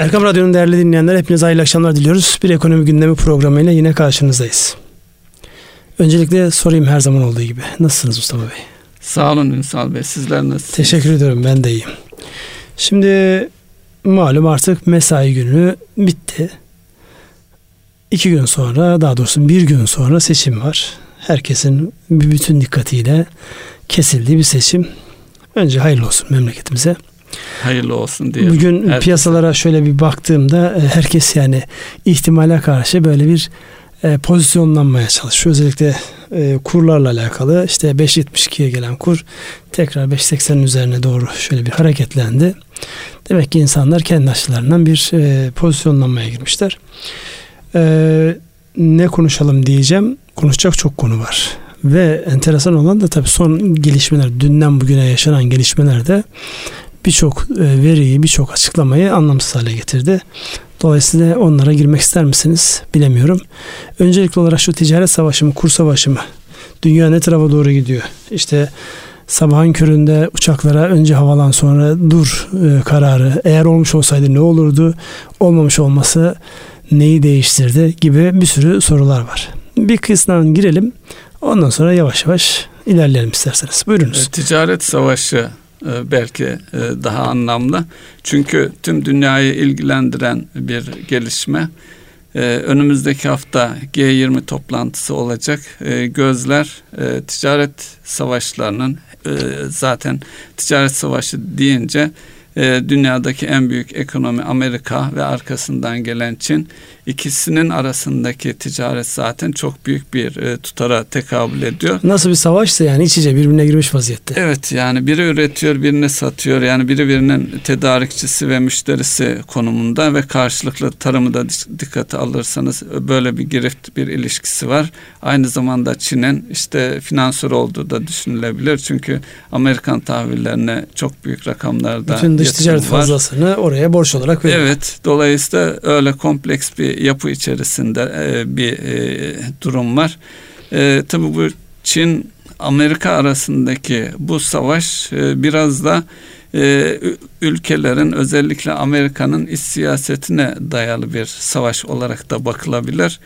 Erkam Radyo'nun değerli dinleyenler hepinize hayırlı akşamlar diliyoruz. Bir ekonomi gündemi programıyla yine karşınızdayız. Öncelikle sorayım her zaman olduğu gibi. Nasılsınız Mustafa Bey? Sağ olun Ünsal Bey. Sizler nasılsınız? Teşekkür ediyorum. Ben de iyiyim. Şimdi malum artık mesai günü bitti. İki gün sonra daha doğrusu bir gün sonra seçim var. Herkesin bütün dikkatiyle kesildiği bir seçim. Önce hayırlı olsun memleketimize. Hayırlı olsun diye. Bugün Herkese. piyasalara şöyle bir baktığımda e, herkes yani ihtimale karşı böyle bir e, pozisyonlanmaya çalışıyor. Özellikle e, kurlarla alakalı işte 5.72'ye gelen kur tekrar 5.80'in üzerine doğru şöyle bir hareketlendi. Demek ki insanlar kendi açılarından bir e, pozisyonlanmaya girmişler. E, ne konuşalım diyeceğim. Konuşacak çok konu var. Ve enteresan olan da tabii son gelişmeler, dünden bugüne yaşanan gelişmelerde birçok e, veriyi, birçok açıklamayı anlamsız hale getirdi. Dolayısıyla onlara girmek ister misiniz bilemiyorum. Öncelikli olarak şu ticaret savaşı mı, kur savaşı mı? Dünya ne tarafa doğru gidiyor? İşte sabahın köründe uçaklara önce havalan sonra dur e, kararı eğer olmuş olsaydı ne olurdu? Olmamış olması neyi değiştirdi gibi bir sürü sorular var. Bir kısmından girelim. Ondan sonra yavaş yavaş ilerleyelim isterseniz. Buyurunuz. E, ticaret savaşı belki e, daha anlamlı. Çünkü tüm dünyayı ilgilendiren bir gelişme. E, önümüzdeki hafta G20 toplantısı olacak. Gözler ticaret savaşlarının zaten ticaret savaşı deyince dünyadaki en büyük ekonomi Amerika ve arkasından gelen Çin ikisinin arasındaki ticaret zaten çok büyük bir e, tutara tekabül ediyor. Nasıl bir savaşsa yani iç içe birbirine girmiş vaziyette. Evet yani biri üretiyor birini satıyor yani biri birinin tedarikçisi ve müşterisi konumunda ve karşılıklı tarımı da dikkate alırsanız böyle bir girift bir ilişkisi var. Aynı zamanda Çin'in işte finansör olduğu da düşünülebilir. Çünkü Amerikan tahvillerine çok büyük rakamlarda Bütün dış ticaret fazlasını oraya borç olarak veriyor. Evet dolayısıyla öyle kompleks bir yapı içerisinde e, bir e, durum var. E, tabii bu Çin Amerika arasındaki bu savaş e, biraz da e, ülkelerin özellikle Amerika'nın iç siyasetine dayalı bir savaş olarak da bakılabilir.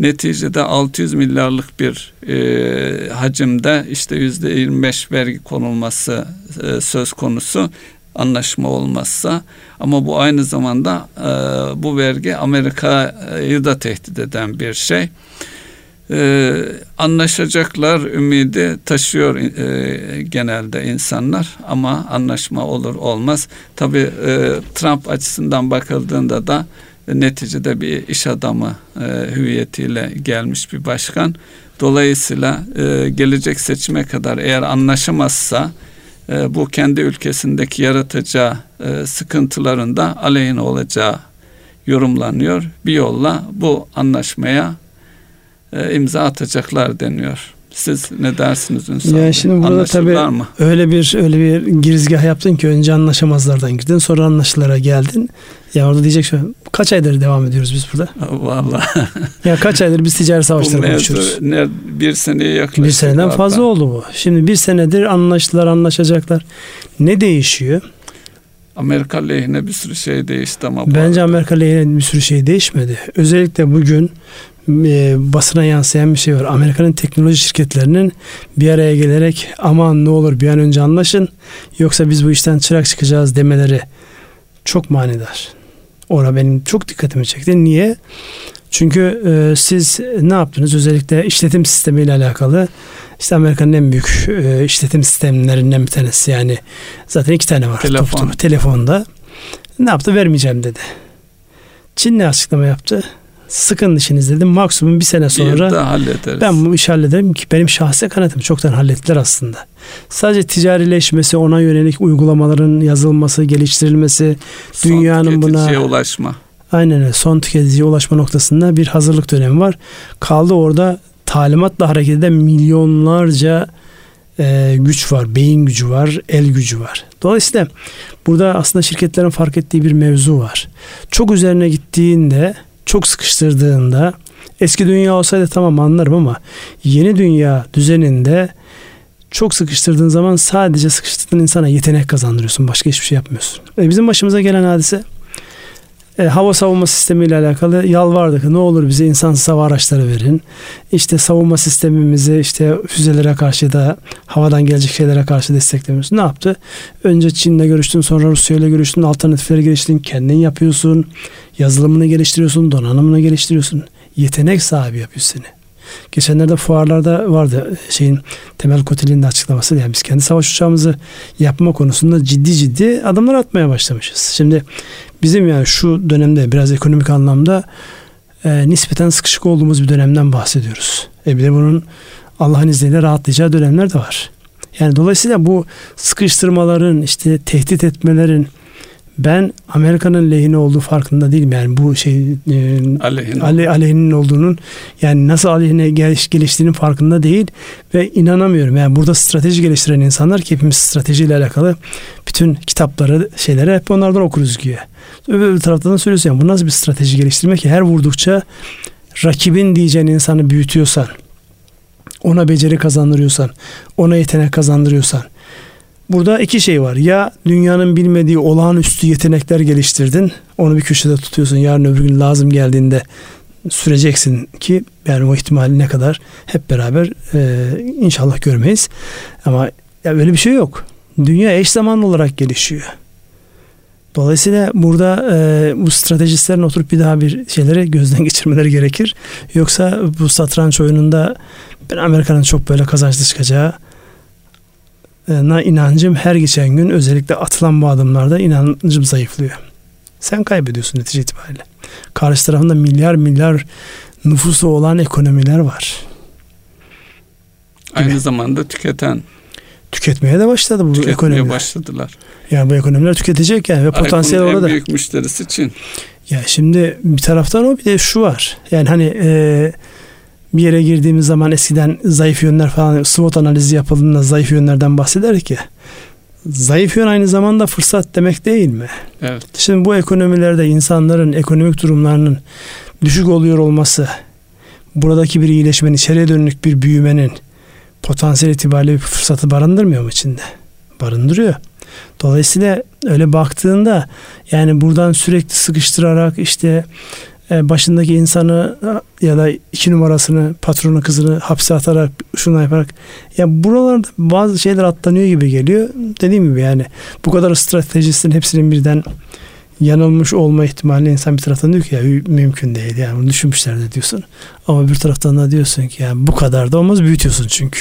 Neticede 600 milyarlık bir e, hacimde işte yüzde 25 vergi konulması e, söz konusu anlaşma olmazsa ama bu aynı zamanda e, bu vergi Amerika'yı da tehdit eden bir şey. E, anlaşacaklar ümidi taşıyor e, genelde insanlar ama anlaşma olur olmaz. Tabi e, Trump açısından bakıldığında da neticede bir iş adamı e, hüviyetiyle gelmiş bir başkan. Dolayısıyla e, gelecek seçime kadar eğer anlaşamazsa e, bu kendi ülkesindeki yaratacağı e, sıkıntıların da aleyhine olacağı yorumlanıyor. Bir yolla bu anlaşmaya e, imza atacaklar deniyor. Siz ne dersiniz Ünsal Ya şimdi burada tabii mı? öyle bir öyle bir girizgah yaptın ki önce anlaşamazlardan girdin sonra anlaşılara geldin. Ya orada diyecek şu kaç aydır devam ediyoruz biz burada? Vallahi. ya kaç aydır biz ticaret savaşları konuşuyoruz. Ne, bir seneye yaklaşık. Bir seneden hatta. fazla oldu bu. Şimdi bir senedir anlaştılar anlaşacaklar. Ne değişiyor? Amerika lehine bir sürü şey değişti ama. Bence arada. Amerika lehine bir sürü şey değişmedi. Özellikle bugün e, basına yansıyan bir şey var. Amerika'nın teknoloji şirketlerinin bir araya gelerek aman ne olur bir an önce anlaşın yoksa biz bu işten çırak çıkacağız demeleri çok manidar. Ora benim çok dikkatimi çekti. Niye? Çünkü e, siz ne yaptınız? Özellikle işletim sistemiyle alakalı işte Amerika'nın en büyük e, işletim sistemlerinden bir tanesi yani zaten iki tane var. Telefon. Top, top, telefonda. Ne yaptı? Vermeyeceğim dedi. Çin ne açıklama yaptı? Sıkın dişiniz dedim. Maksimum bir sene sonra bir ben bu işi hallederim ki benim şahsi kanaatim çoktan hallettiler aslında. Sadece ticarileşmesi, ona yönelik uygulamaların yazılması, geliştirilmesi, son dünyanın buna ulaşma. Aynen öyle. Son tüketiciye ulaşma noktasında bir hazırlık dönemi var. Kaldı orada talimatla hareket eden milyonlarca e, güç var, beyin gücü var, el gücü var. Dolayısıyla burada aslında şirketlerin fark ettiği bir mevzu var. Çok üzerine gittiğinde çok sıkıştırdığında eski dünya olsaydı tamam anlarım ama yeni dünya düzeninde çok sıkıştırdığın zaman sadece sıkıştırdığın insana yetenek kazandırıyorsun. Başka hiçbir şey yapmıyorsun. E bizim başımıza gelen hadise e, hava savunma sistemiyle alakalı yalvardık. Ne olur bize insansız hava araçları verin. İşte savunma sistemimizi işte füzelere karşı da havadan gelecek şeylere karşı desteklemiyoruz. Ne yaptı? Önce Çin'le görüştün sonra Rusya ile görüştün alternatifleri geliştirdin. Kendin yapıyorsun. Yazılımını geliştiriyorsun. Donanımını geliştiriyorsun. Yetenek sahibi yapıyor seni. Geçenlerde fuarlarda vardı şeyin Temel Kotil'in de açıklaması. Yani biz kendi savaş uçağımızı yapma konusunda ciddi ciddi adımlar atmaya başlamışız. Şimdi bizim yani şu dönemde biraz ekonomik anlamda e, nispeten sıkışık olduğumuz bir dönemden bahsediyoruz. E bir de bunun Allah'ın izniyle rahatlayacağı dönemler de var. Yani dolayısıyla bu sıkıştırmaların işte tehdit etmelerin ben Amerika'nın lehine olduğu farkında değilim. Yani bu şey e, aleyhine. Ale, aleyhinin olduğunun yani nasıl aleyhine geliş, geliştiğinin farkında değil ve inanamıyorum. Yani burada strateji geliştiren insanlar ki hepimiz stratejiyle alakalı bütün kitapları şeyleri hep onlardan okuruz güya. Öbür taraftan da söylüyorsun yani bu nasıl bir strateji geliştirme ki her vurdukça rakibin diyeceğin insanı büyütüyorsan ona beceri kazandırıyorsan ona yetenek kazandırıyorsan Burada iki şey var. Ya dünyanın bilmediği olağanüstü yetenekler geliştirdin. Onu bir köşede tutuyorsun. Yarın öbür gün lazım geldiğinde süreceksin ki yani o ihtimali ne kadar hep beraber e, inşallah görmeyiz. Ama ya böyle bir şey yok. Dünya eş zamanlı olarak gelişiyor. Dolayısıyla burada e, bu stratejistlerin oturup bir daha bir şeyleri gözden geçirmeleri gerekir. Yoksa bu satranç oyununda ben Amerika'nın çok böyle kazançlı çıkacağı na inancım her geçen gün özellikle atılan bu adımlarda inancım zayıflıyor. Sen kaybediyorsun netice itibariyle. Karşı tarafında milyar milyar nüfusu olan ekonomiler var. Aynı Gibi. zamanda tüketen tüketmeye de başladı bu Tüketmeye ekonomiler. başladılar. Yani bu ekonomiler tüketecek yani ve potansiyel orada. En büyük müşterisi Çin. Ya şimdi bir taraftan o bir de şu var. Yani hani e, bir yere girdiğimiz zaman eskiden zayıf yönler falan SWOT analizi yapıldığında zayıf yönlerden bahsederdik ya. Zayıf yön aynı zamanda fırsat demek değil mi? Evet. Şimdi bu ekonomilerde insanların ekonomik durumlarının düşük oluyor olması, buradaki bir iyileşmenin, içeriye dönük bir büyümenin potansiyel itibariyle bir fırsatı barındırmıyor mu içinde? Barındırıyor. Dolayısıyla öyle baktığında yani buradan sürekli sıkıştırarak işte başındaki insanı ya da iki numarasını patronu kızını hapse atarak şunu yaparak ya buralarda bazı şeyler atlanıyor gibi geliyor. Dediğim gibi yani bu kadar stratejistin hepsinin birden yanılmış olma ihtimali insan bir taraftan diyor ki ya mümkün değil yani bunu düşünmüşler de diyorsun. Ama bir taraftan da diyorsun ki yani bu kadar da olmaz büyütüyorsun çünkü.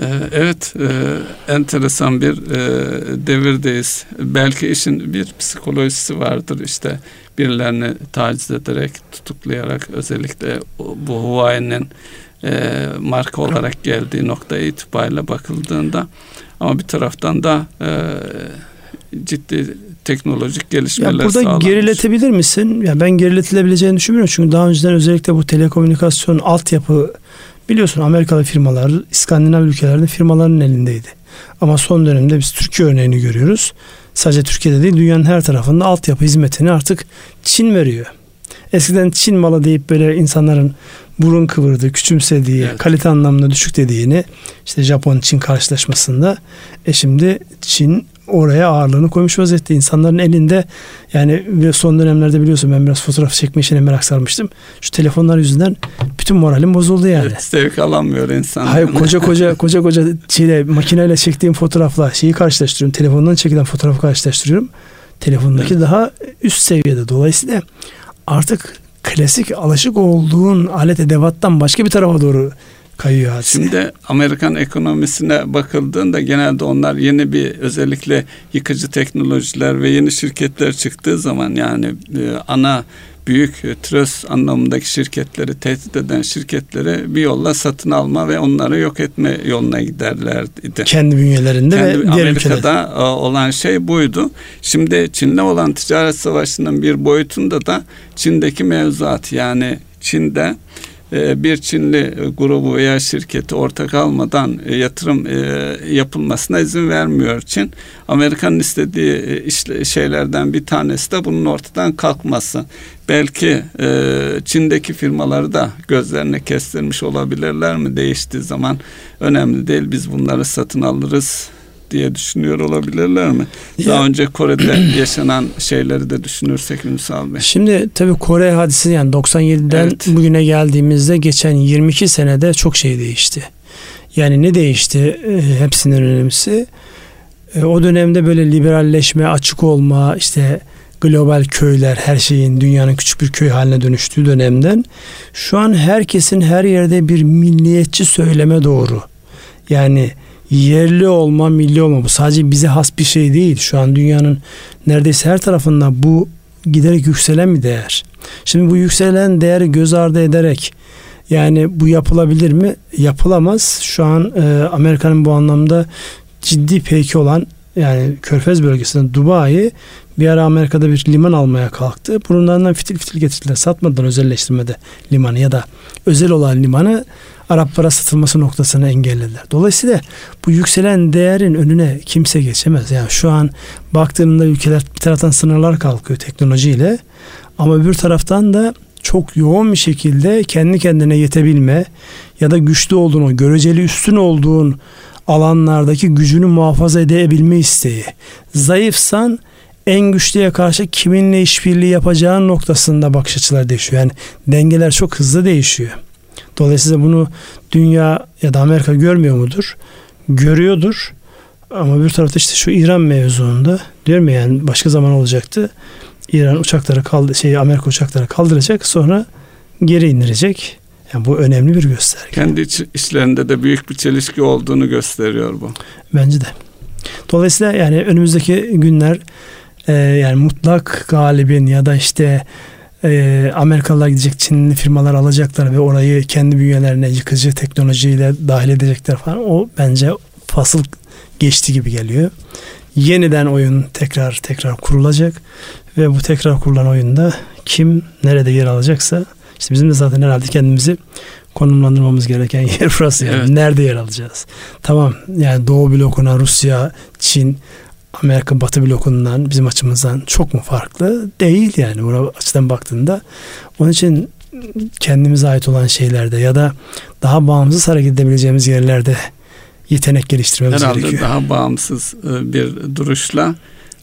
Ee, evet, e, enteresan bir e, devirdeyiz. Belki işin bir psikolojisi vardır işte birilerini taciz ederek, tutuklayarak özellikle bu Huawei'nin e, marka olarak geldiği nokta itibariyle bakıldığında ama bir taraftan da ciddi teknolojik gelişmeler ya burada sağlanmış. geriletebilir misin? Ya ben geriletilebileceğini düşünmüyorum çünkü daha önceden özellikle bu telekomünikasyon altyapı Biliyorsun Amerikalı firmalar, İskandinav ülkelerinde firmaların elindeydi. Ama son dönemde biz Türkiye örneğini görüyoruz. Sadece Türkiye'de değil dünyanın her tarafında altyapı hizmetini artık Çin veriyor. Eskiden Çin malı deyip böyle insanların burun kıvırdığı, küçümsediği, evet. kalite anlamında düşük dediğini işte Japon-Çin karşılaşmasında e şimdi Çin oraya ağırlığını koymuş vaziyette. insanların elinde yani son dönemlerde biliyorsun ben biraz fotoğraf çekme işine merak sarmıştım. Şu telefonlar yüzünden bütün moralim bozuldu yani. Evet, zevk alamıyor insan. Hayır koca koca koca koca şeyle makineyle çektiğim fotoğrafla şeyi karşılaştırıyorum. Telefondan çekilen fotoğrafı karşılaştırıyorum. Telefondaki evet. daha üst seviyede. Dolayısıyla artık klasik alışık olduğun alet edevattan başka bir tarafa doğru kayıyor hadise. Şimdi Amerikan ekonomisine bakıldığında genelde onlar yeni bir özellikle yıkıcı teknolojiler ve yeni şirketler çıktığı zaman yani e, ana büyük e, tröst anlamındaki şirketleri tehdit eden şirketleri bir yolla satın alma ve onları yok etme yoluna giderlerdi. Kendi bünyelerinde Kendi, ve diğer Amerika'da ülkelerde. olan şey buydu. Şimdi Çin'le olan ticaret savaşının bir boyutunda da Çin'deki mevzuat yani Çin'de e, bir Çinli e, grubu veya şirketi ortak almadan e, yatırım yapılmasına izin vermiyor Çin. Amerika'nın istediği şeylerden bir tanesi de bunun ortadan kalkması. Belki Çin'deki firmaları da gözlerine kestirmiş olabilirler mi değiştiği zaman önemli değil biz bunları satın alırız diye düşünüyor olabilirler mi? Daha ya. önce Kore'de yaşanan şeyleri de düşünürsek Ünsal Bey. Şimdi tabii Kore hadisi yani 97'den evet. bugüne geldiğimizde geçen 22 senede çok şey değişti. Yani ne değişti? E, hepsinin önemlisi. E, o dönemde böyle liberalleşme, açık olma, işte global köyler, her şeyin dünyanın küçük bir köy haline dönüştüğü dönemden şu an herkesin her yerde bir milliyetçi söyleme doğru. Yani yerli olma, milli olma bu sadece bize has bir şey değil. Şu an dünyanın neredeyse her tarafında bu giderek yükselen bir değer. Şimdi bu yükselen değeri göz ardı ederek yani bu yapılabilir mi? Yapılamaz. Şu an e, Amerika'nın bu anlamda ciddi peki olan yani Körfez bölgesinde Dubai bir ara Amerika'da bir liman almaya kalktı. Burunlarından fitil fitil getirdiler. Satmadan özelleştirmede limanı ya da özel olan limanı Araplara satılması noktasını engellediler. Dolayısıyla bu yükselen değerin önüne kimse geçemez. Yani şu an baktığında ülkeler bir taraftan sınırlar kalkıyor teknolojiyle ama bir taraftan da çok yoğun bir şekilde kendi kendine yetebilme ya da güçlü olduğunu, göreceli üstün olduğun alanlardaki gücünü muhafaza edebilme isteği. Zayıfsan en güçlüye karşı kiminle işbirliği yapacağın noktasında bakış açıları değişiyor. Yani dengeler çok hızlı değişiyor. Dolayısıyla bunu dünya ya da Amerika görmüyor mudur? Görüyordur. Ama bir tarafta işte şu İran mevzuunda diyorum ya yani başka zaman olacaktı. İran uçakları kaldı şey Amerika uçakları kaldıracak sonra geri indirecek. Yani bu önemli bir gösterge. Kendi iç, içlerinde de büyük bir çelişki olduğunu gösteriyor bu. Bence de. Dolayısıyla yani önümüzdeki günler e, yani mutlak galibin ya da işte e, Amerikalılar gidecek Çinli firmalar alacaklar ve orayı kendi bünyelerine yıkıcı teknolojiyle dahil edecekler falan. O bence fasıl geçti gibi geliyor. Yeniden oyun tekrar tekrar kurulacak ve bu tekrar kurulan oyunda kim nerede yer alacaksa işte bizim de zaten herhalde kendimizi konumlandırmamız gereken yer burası yani. Evet. Nerede yer alacağız? Tamam yani Doğu blokuna Rusya, Çin, Amerika Batı blokundan bizim açımızdan çok mu farklı? Değil yani buna açıdan baktığında. Onun için kendimize ait olan şeylerde ya da daha bağımsız hareket edebileceğimiz yerlerde yetenek geliştirmemiz Herhalde gerekiyor. Herhalde daha bağımsız e, bir duruşla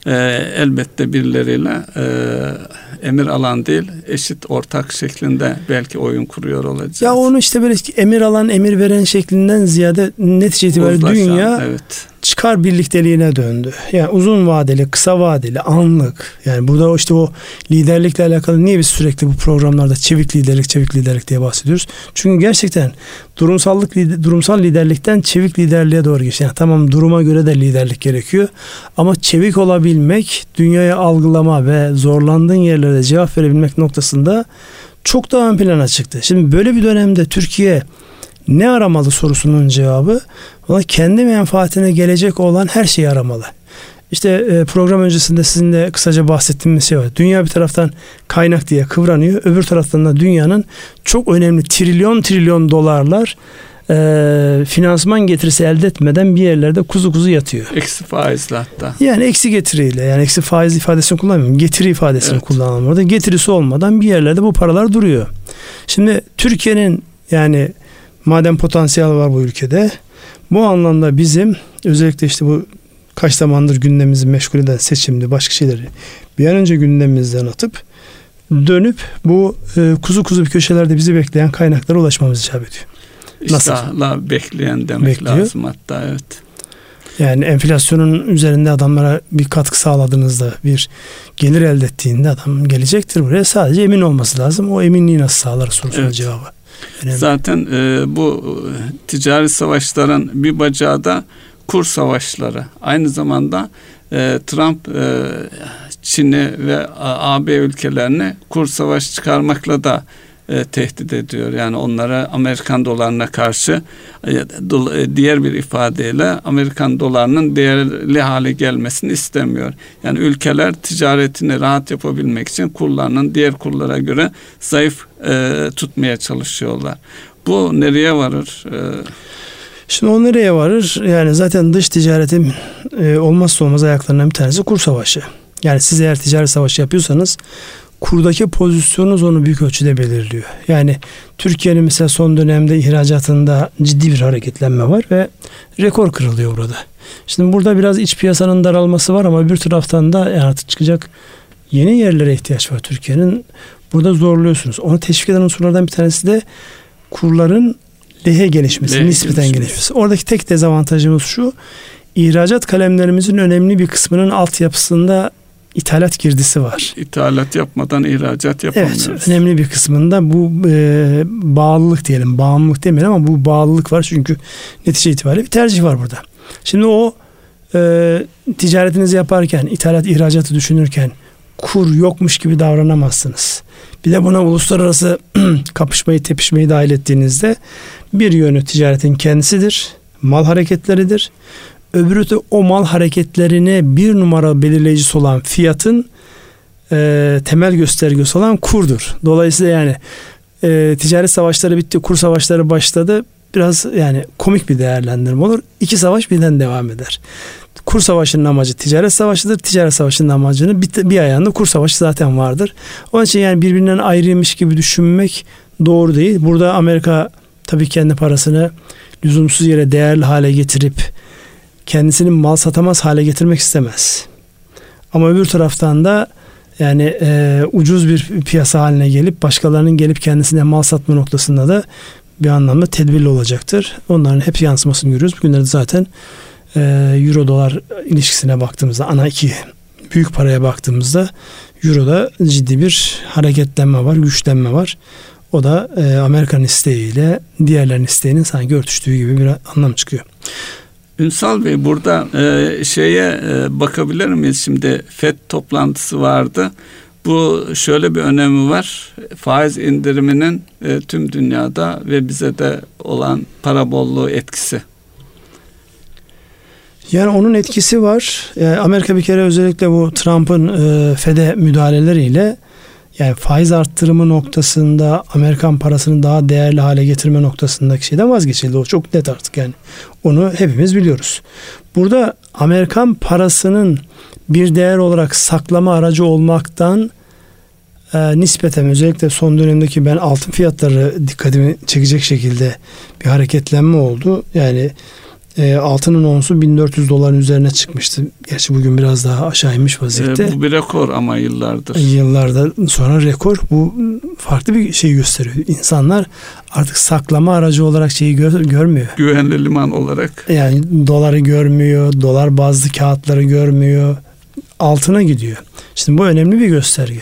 e, elbette birileriyle e, emir alan değil eşit ortak şeklinde belki oyun kuruyor olacağız. Ya onu işte böyle emir alan emir veren şeklinden ziyade netice itibariyle dünya evet çıkar birlikteliğine döndü. Yani uzun vadeli, kısa vadeli, anlık. Yani burada işte o liderlikle alakalı niye biz sürekli bu programlarda çevik liderlik, çevik liderlik diye bahsediyoruz? Çünkü gerçekten durumsallık, durumsal liderlikten çevik liderliğe doğru geçiyor. Yani tamam duruma göre de liderlik gerekiyor. Ama çevik olabilmek, dünyayı algılama ve zorlandığın yerlere cevap verebilmek noktasında çok daha ön plana çıktı. Şimdi böyle bir dönemde Türkiye ne aramalı sorusunun cevabı kendi menfaatine gelecek olan her şeyi aramalı. İşte e, program öncesinde sizinle kısaca bahsettiğimiz şey var. Dünya bir taraftan kaynak diye kıvranıyor. Öbür taraftan da dünyanın çok önemli trilyon trilyon dolarlar e, finansman getirisi elde etmeden bir yerlerde kuzu kuzu yatıyor. Eksi faizle hatta. Yani eksi getiriyle yani eksi faiz ifadesini kullanmıyorum. Getiri ifadesini evet. kullanalım orada. Getirisi olmadan bir yerlerde bu paralar duruyor. Şimdi Türkiye'nin yani madem potansiyel var bu ülkede bu anlamda bizim özellikle işte bu kaç zamandır gündemimizi meşgul eden seçimdi başka şeyleri bir an önce gündemimizden atıp dönüp bu e, kuzu kuzu bir köşelerde bizi bekleyen kaynaklara ulaşmamız icap ediyor. İştahla bekleyen demek Bekliyor. lazım hatta evet. Yani enflasyonun üzerinde adamlara bir katkı sağladığınızda bir gelir elde ettiğinde adam gelecektir buraya sadece emin olması lazım. O eminliği nasıl sağlar sorusunun evet. cevabı. Önemli. Zaten e, bu e, ticari savaşların bir bacağı da kur savaşları. Aynı zamanda e, Trump e, Çin'i ve AB ülkelerini kur savaş çıkarmakla da e, tehdit ediyor. Yani onlara Amerikan dolarına karşı e, e, diğer bir ifadeyle Amerikan dolarının değerli hale gelmesini istemiyor. Yani ülkeler ticaretini rahat yapabilmek için kurlarının diğer kurlara göre zayıf e, tutmaya çalışıyorlar. Bu nereye varır? E, Şimdi o nereye varır? Yani zaten dış ticaretin e, olmazsa olmaz ayaklarından bir tanesi kur savaşı. Yani siz eğer ticaret savaşı yapıyorsanız kurdaki pozisyonunuz onu büyük ölçüde belirliyor. Yani Türkiye'nin mesela son dönemde ihracatında ciddi bir hareketlenme var ve rekor kırılıyor burada. Şimdi burada biraz iç piyasanın daralması var ama bir taraftan da yani artık çıkacak yeni yerlere ihtiyaç var Türkiye'nin. Burada zorluyorsunuz. Onu teşvik eden unsurlardan bir tanesi de kurların lehe gelişmesi, lehe nispeten gelişmesi. gelişmesi. Oradaki tek dezavantajımız şu. İhracat kalemlerimizin önemli bir kısmının altyapısında ithalat girdisi var. İthalat yapmadan ihracat yapamıyoruz. Evet, önemli bir kısmında bu e, bağlılık diyelim, bağımlılık demeyelim ama bu bağlılık var çünkü netice itibariyle bir tercih var burada. Şimdi o e, ticaretinizi yaparken, ithalat, ihracatı düşünürken kur yokmuş gibi davranamazsınız. Bir de buna uluslararası kapışmayı, tepişmeyi dahil ettiğinizde bir yönü ticaretin kendisidir, mal hareketleridir. Öbürü de o mal hareketlerine bir numara belirleyicisi olan fiyatın e, temel göstergesi olan kurdur. Dolayısıyla yani e, ticaret savaşları bitti, kur savaşları başladı. Biraz yani komik bir değerlendirme olur. İki savaş birden devam eder. Kur savaşının amacı ticaret savaşıdır. Ticaret savaşının amacını bir, bir ayağında kur savaşı zaten vardır. Onun için yani birbirinden ayrıymış gibi düşünmek doğru değil. Burada Amerika tabii kendi parasını lüzumsuz yere değerli hale getirip kendisini mal satamaz hale getirmek istemez. Ama öbür taraftan da yani e, ucuz bir piyasa haline gelip başkalarının gelip kendisine mal satma noktasında da bir anlamda tedbirli olacaktır. Onların hep yansımasını görüyoruz. Bugünlerde zaten e, euro dolar ilişkisine baktığımızda ana iki büyük paraya baktığımızda euroda ciddi bir hareketlenme var, güçlenme var. O da e, Amerikan isteğiyle diğerlerin isteğinin sanki örtüştüğü gibi bir anlam çıkıyor. Ünsal Bey burada e, şeye e, bakabilir miyiz? Şimdi FED toplantısı vardı. Bu şöyle bir önemi var. Faiz indiriminin e, tüm dünyada ve bize de olan para bolluğu etkisi. Yani onun etkisi var. Yani Amerika bir kere özellikle bu Trump'ın e, FED'e müdahaleleriyle yani faiz arttırımı noktasında Amerikan parasını daha değerli hale getirme noktasındaki şeyden vazgeçildi. O çok net artık yani. Onu hepimiz biliyoruz. Burada Amerikan parasının bir değer olarak saklama aracı olmaktan e, nispeten özellikle son dönemdeki ben altın fiyatları dikkatimi çekecek şekilde bir hareketlenme oldu. Yani e, altının onsu 1400 doların üzerine çıkmıştı. Gerçi bugün biraz daha aşağı inmiş vaziyette. E, bu bir rekor ama yıllardır. Yıllarda sonra rekor. Bu farklı bir şey gösteriyor. İnsanlar artık saklama aracı olarak şeyi gör, görmüyor. Güvenli liman olarak. Yani doları görmüyor, dolar bazlı kağıtları görmüyor. Altına gidiyor. Şimdi bu önemli bir gösterge.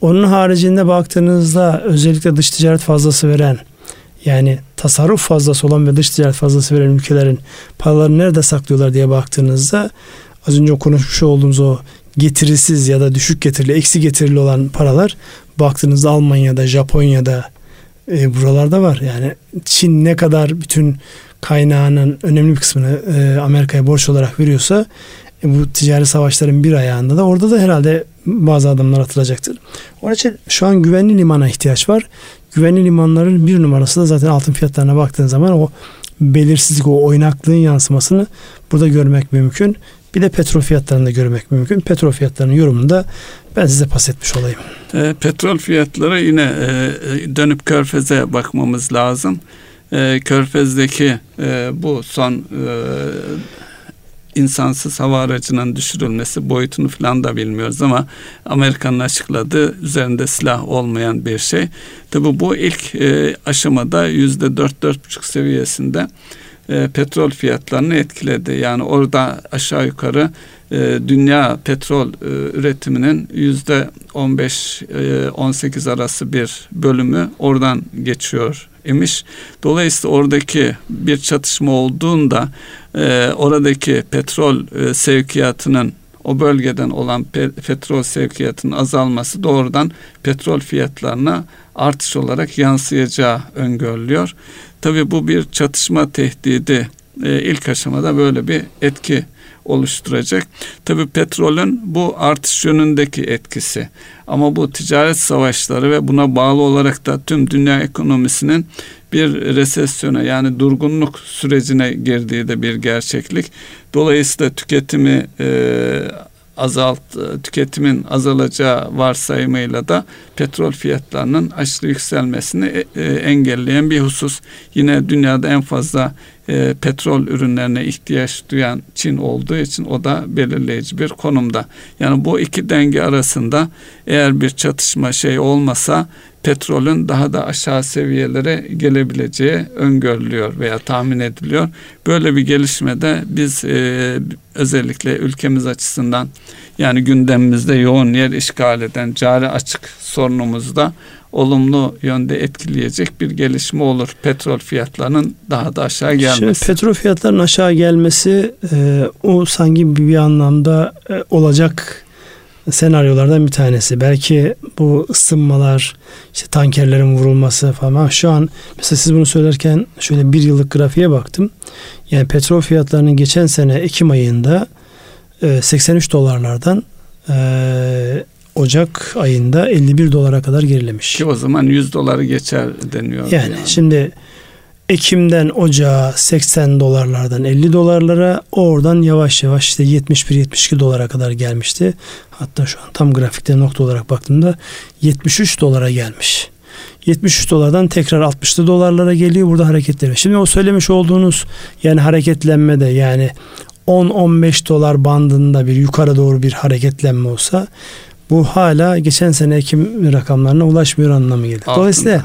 Onun haricinde baktığınızda özellikle dış ticaret fazlası veren yani tasarruf fazlası olan ve dış ticaret fazlası veren ülkelerin paralarını nerede saklıyorlar diye baktığınızda az önce konuşmuş olduğumuz o getirisiz ya da düşük getirili, eksi getirili olan paralar baktığınızda Almanya'da, Japonya'da e, buralarda var. Yani Çin ne kadar bütün kaynağının önemli bir kısmını e, Amerika'ya borç olarak veriyorsa e, bu ticari savaşların bir ayağında da orada da herhalde bazı adımlar atılacaktır. Onun için şu an güvenli limana ihtiyaç var. Güvenli limanların bir numarası da zaten altın fiyatlarına baktığın zaman o belirsizlik, o oynaklığın yansımasını burada görmek mümkün. Bir de petrol fiyatlarını da görmek mümkün. Petrol fiyatlarının yorumunu da ben size pas etmiş olayım. E, petrol fiyatları yine e, dönüp körfeze bakmamız lazım. E, körfezdeki e, bu son e, insansız hava aracının düşürülmesi boyutunu falan da bilmiyoruz ama Amerika'nın açıkladığı üzerinde silah olmayan bir şey. Tabi bu ilk e, aşamada yüzde dört dört buçuk seviyesinde e, petrol fiyatlarını etkiledi. Yani orada aşağı yukarı e, dünya petrol e, üretiminin yüzde 15-18 e, arası bir bölümü oradan geçiyor imiş. Dolayısıyla oradaki bir çatışma olduğunda e, oradaki petrol e, sevkiyatının o bölgeden olan pe- petrol sevkiyatının azalması doğrudan petrol fiyatlarına artış olarak yansıyacağı öngörülüyor. Tabi bu bir çatışma tehdidi e, ilk aşamada böyle bir etki oluşturacak. Tabi petrolün bu artış yönündeki etkisi ama bu ticaret savaşları ve buna bağlı olarak da tüm dünya ekonomisinin bir resesyona yani durgunluk sürecine girdiği de bir gerçeklik. Dolayısıyla tüketimi e, azalt tüketimin azalacağı varsayımıyla da petrol fiyatlarının aşırı yükselmesini e, e, engelleyen bir husus. Yine dünyada en fazla e, petrol ürünlerine ihtiyaç duyan Çin olduğu için o da belirleyici bir konumda. Yani bu iki denge arasında eğer bir çatışma şey olmasa petrolün daha da aşağı seviyelere gelebileceği öngörülüyor veya tahmin ediliyor. Böyle bir gelişmede biz e, özellikle ülkemiz açısından yani gündemimizde yoğun yer işgal eden cari açık sorunumuzda olumlu yönde etkileyecek bir gelişme olur. Petrol fiyatlarının daha da aşağı gelmesi. Şimdi petrol fiyatlarının aşağı gelmesi e, o sanki bir, anlamda e, olacak senaryolardan bir tanesi. Belki bu ısınmalar, işte tankerlerin vurulması falan. Şu an mesela siz bunu söylerken şöyle bir yıllık grafiğe baktım. Yani petrol fiyatlarının geçen sene Ekim ayında 83 e, dolarlardan e, Ocak ayında 51 dolara kadar gerilemiş. Ki o zaman 100 doları geçer deniyor. Yani, yani. şimdi Ekim'den Ocağa 80 dolarlardan 50 dolarlara oradan yavaş yavaş işte 71-72 dolara kadar gelmişti. Hatta şu an tam grafikte nokta olarak baktığımda 73 dolara gelmiş. 73 dolardan tekrar 60'lı dolarlara geliyor burada hareketleri. Şimdi o söylemiş olduğunuz yani hareketlenme de yani 10-15 dolar bandında bir yukarı doğru bir hareketlenme olsa bu hala geçen sene Ekim rakamlarına ulaşmıyor anlamı gelir. Dolayısıyla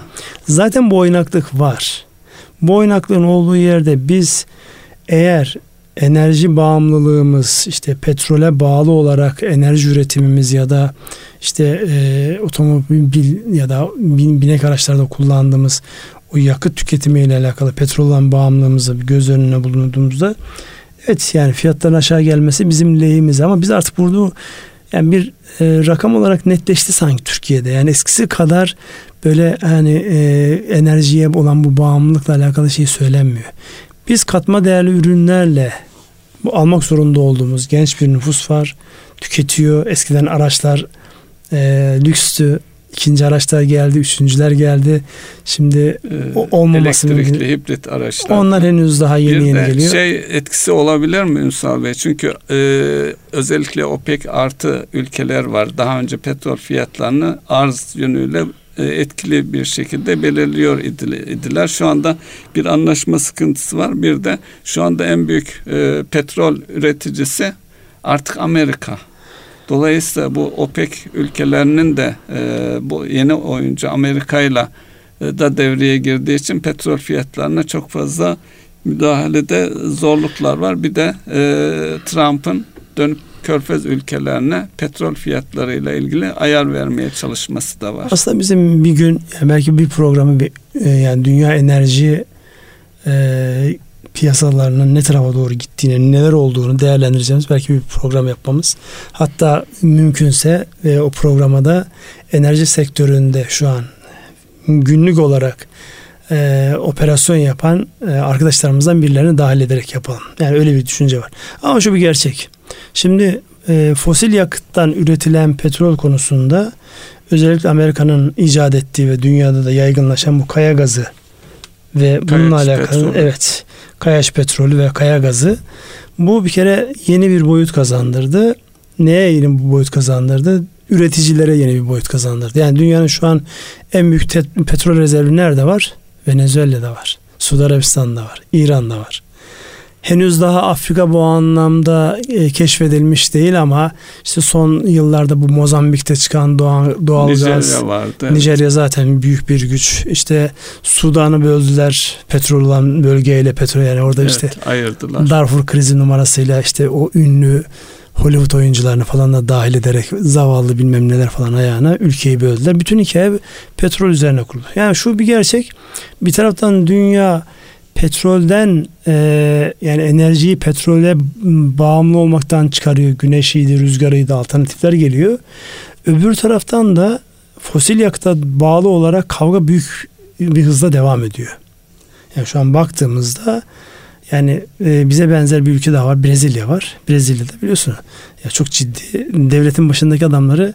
zaten bu oynaklık var. Bu oynaklığın olduğu yerde biz eğer enerji bağımlılığımız işte petrole bağlı olarak enerji üretimimiz ya da işte e, otomobil ya da bin, binek araçlarda kullandığımız o yakıt tüketimiyle alakalı petrolden bağımlılığımızı göz önüne bulunduğumuzda evet yani fiyatların aşağı gelmesi bizim lehimiz ama biz artık burada yani bir e, rakam olarak netleşti sanki Türkiye'de. Yani eskisi kadar böyle hani e, enerjiye olan bu bağımlılıkla alakalı şey söylenmiyor. Biz katma değerli ürünlerle bu almak zorunda olduğumuz genç bir nüfus var. Tüketiyor. Eskiden araçlar e, lükstü. İkinci araçlar geldi, üçüncüler geldi. Şimdi ee, o olmaması elektrikli mümkün. hibrit araçlar. Onlar henüz daha yeni bir yeni geliyor. Şey etkisi olabilir mi Ünsal Bey? Çünkü e, özellikle OPEC artı ülkeler var. Daha önce petrol fiyatlarını arz yönüyle e, etkili bir şekilde belirliyor idiler. Şu anda bir anlaşma sıkıntısı var. Bir de şu anda en büyük e, petrol üreticisi artık Amerika. Dolayısıyla bu OPEC ülkelerinin de e, bu yeni oyuncu Amerika ile da devreye girdiği için petrol fiyatlarına çok fazla müdahalede zorluklar var. Bir de e, Trump'ın dönüp körfez ülkelerine petrol fiyatlarıyla ilgili ayar vermeye çalışması da var. Aslında bizim bir gün belki bir programı bir, e, yani dünya enerji e, piyasalarının ne tarafa doğru gittiğini, neler olduğunu değerlendireceğimiz belki bir program yapmamız. Hatta mümkünse e, o programda enerji sektöründe şu an günlük olarak e, operasyon yapan e, arkadaşlarımızdan birilerini dahil ederek yapalım. Yani öyle bir düşünce var. Ama şu bir gerçek. Şimdi e, fosil yakıttan üretilen petrol konusunda özellikle Amerika'nın icat ettiği ve dünyada da yaygınlaşan bu kaya gazı ve bununla Kayaç alakalı petrolü. evet kayaç petrolü ve kaya gazı bu bir kere yeni bir boyut kazandırdı. Neye yeni bir boyut kazandırdı? Üreticilere yeni bir boyut kazandırdı. Yani dünyanın şu an en büyük petrol rezervi nerede var? Venezuela'da var. Suudi Arabistan'da var. İran'da var henüz daha Afrika bu anlamda e, keşfedilmiş değil ama işte son yıllarda bu Mozambik'te çıkan doğal, doğal Nijerya gaz vardı. Nijerya zaten büyük bir güç. İşte Sudan'ı böldüler petrol olan bölgeyle petrol yani orada evet, işte ayırdılar. Darfur krizi numarasıyla işte o ünlü Hollywood oyuncularını falan da dahil ederek zavallı bilmem neler falan ayağına ülkeyi böldüler. Bütün hikaye petrol üzerine kuruldu. Yani şu bir gerçek. Bir taraftan dünya petrolden e, yani enerjiyi petrole bağımlı olmaktan çıkarıyor. Güneşiydi, rüzgarıydı, alternatifler geliyor. Öbür taraftan da fosil yakıta bağlı olarak kavga büyük bir hızla devam ediyor. Yani şu an baktığımızda yani e, bize benzer bir ülke daha var. Brezilya var. Brezilya'da biliyorsun ya çok ciddi devletin başındaki adamları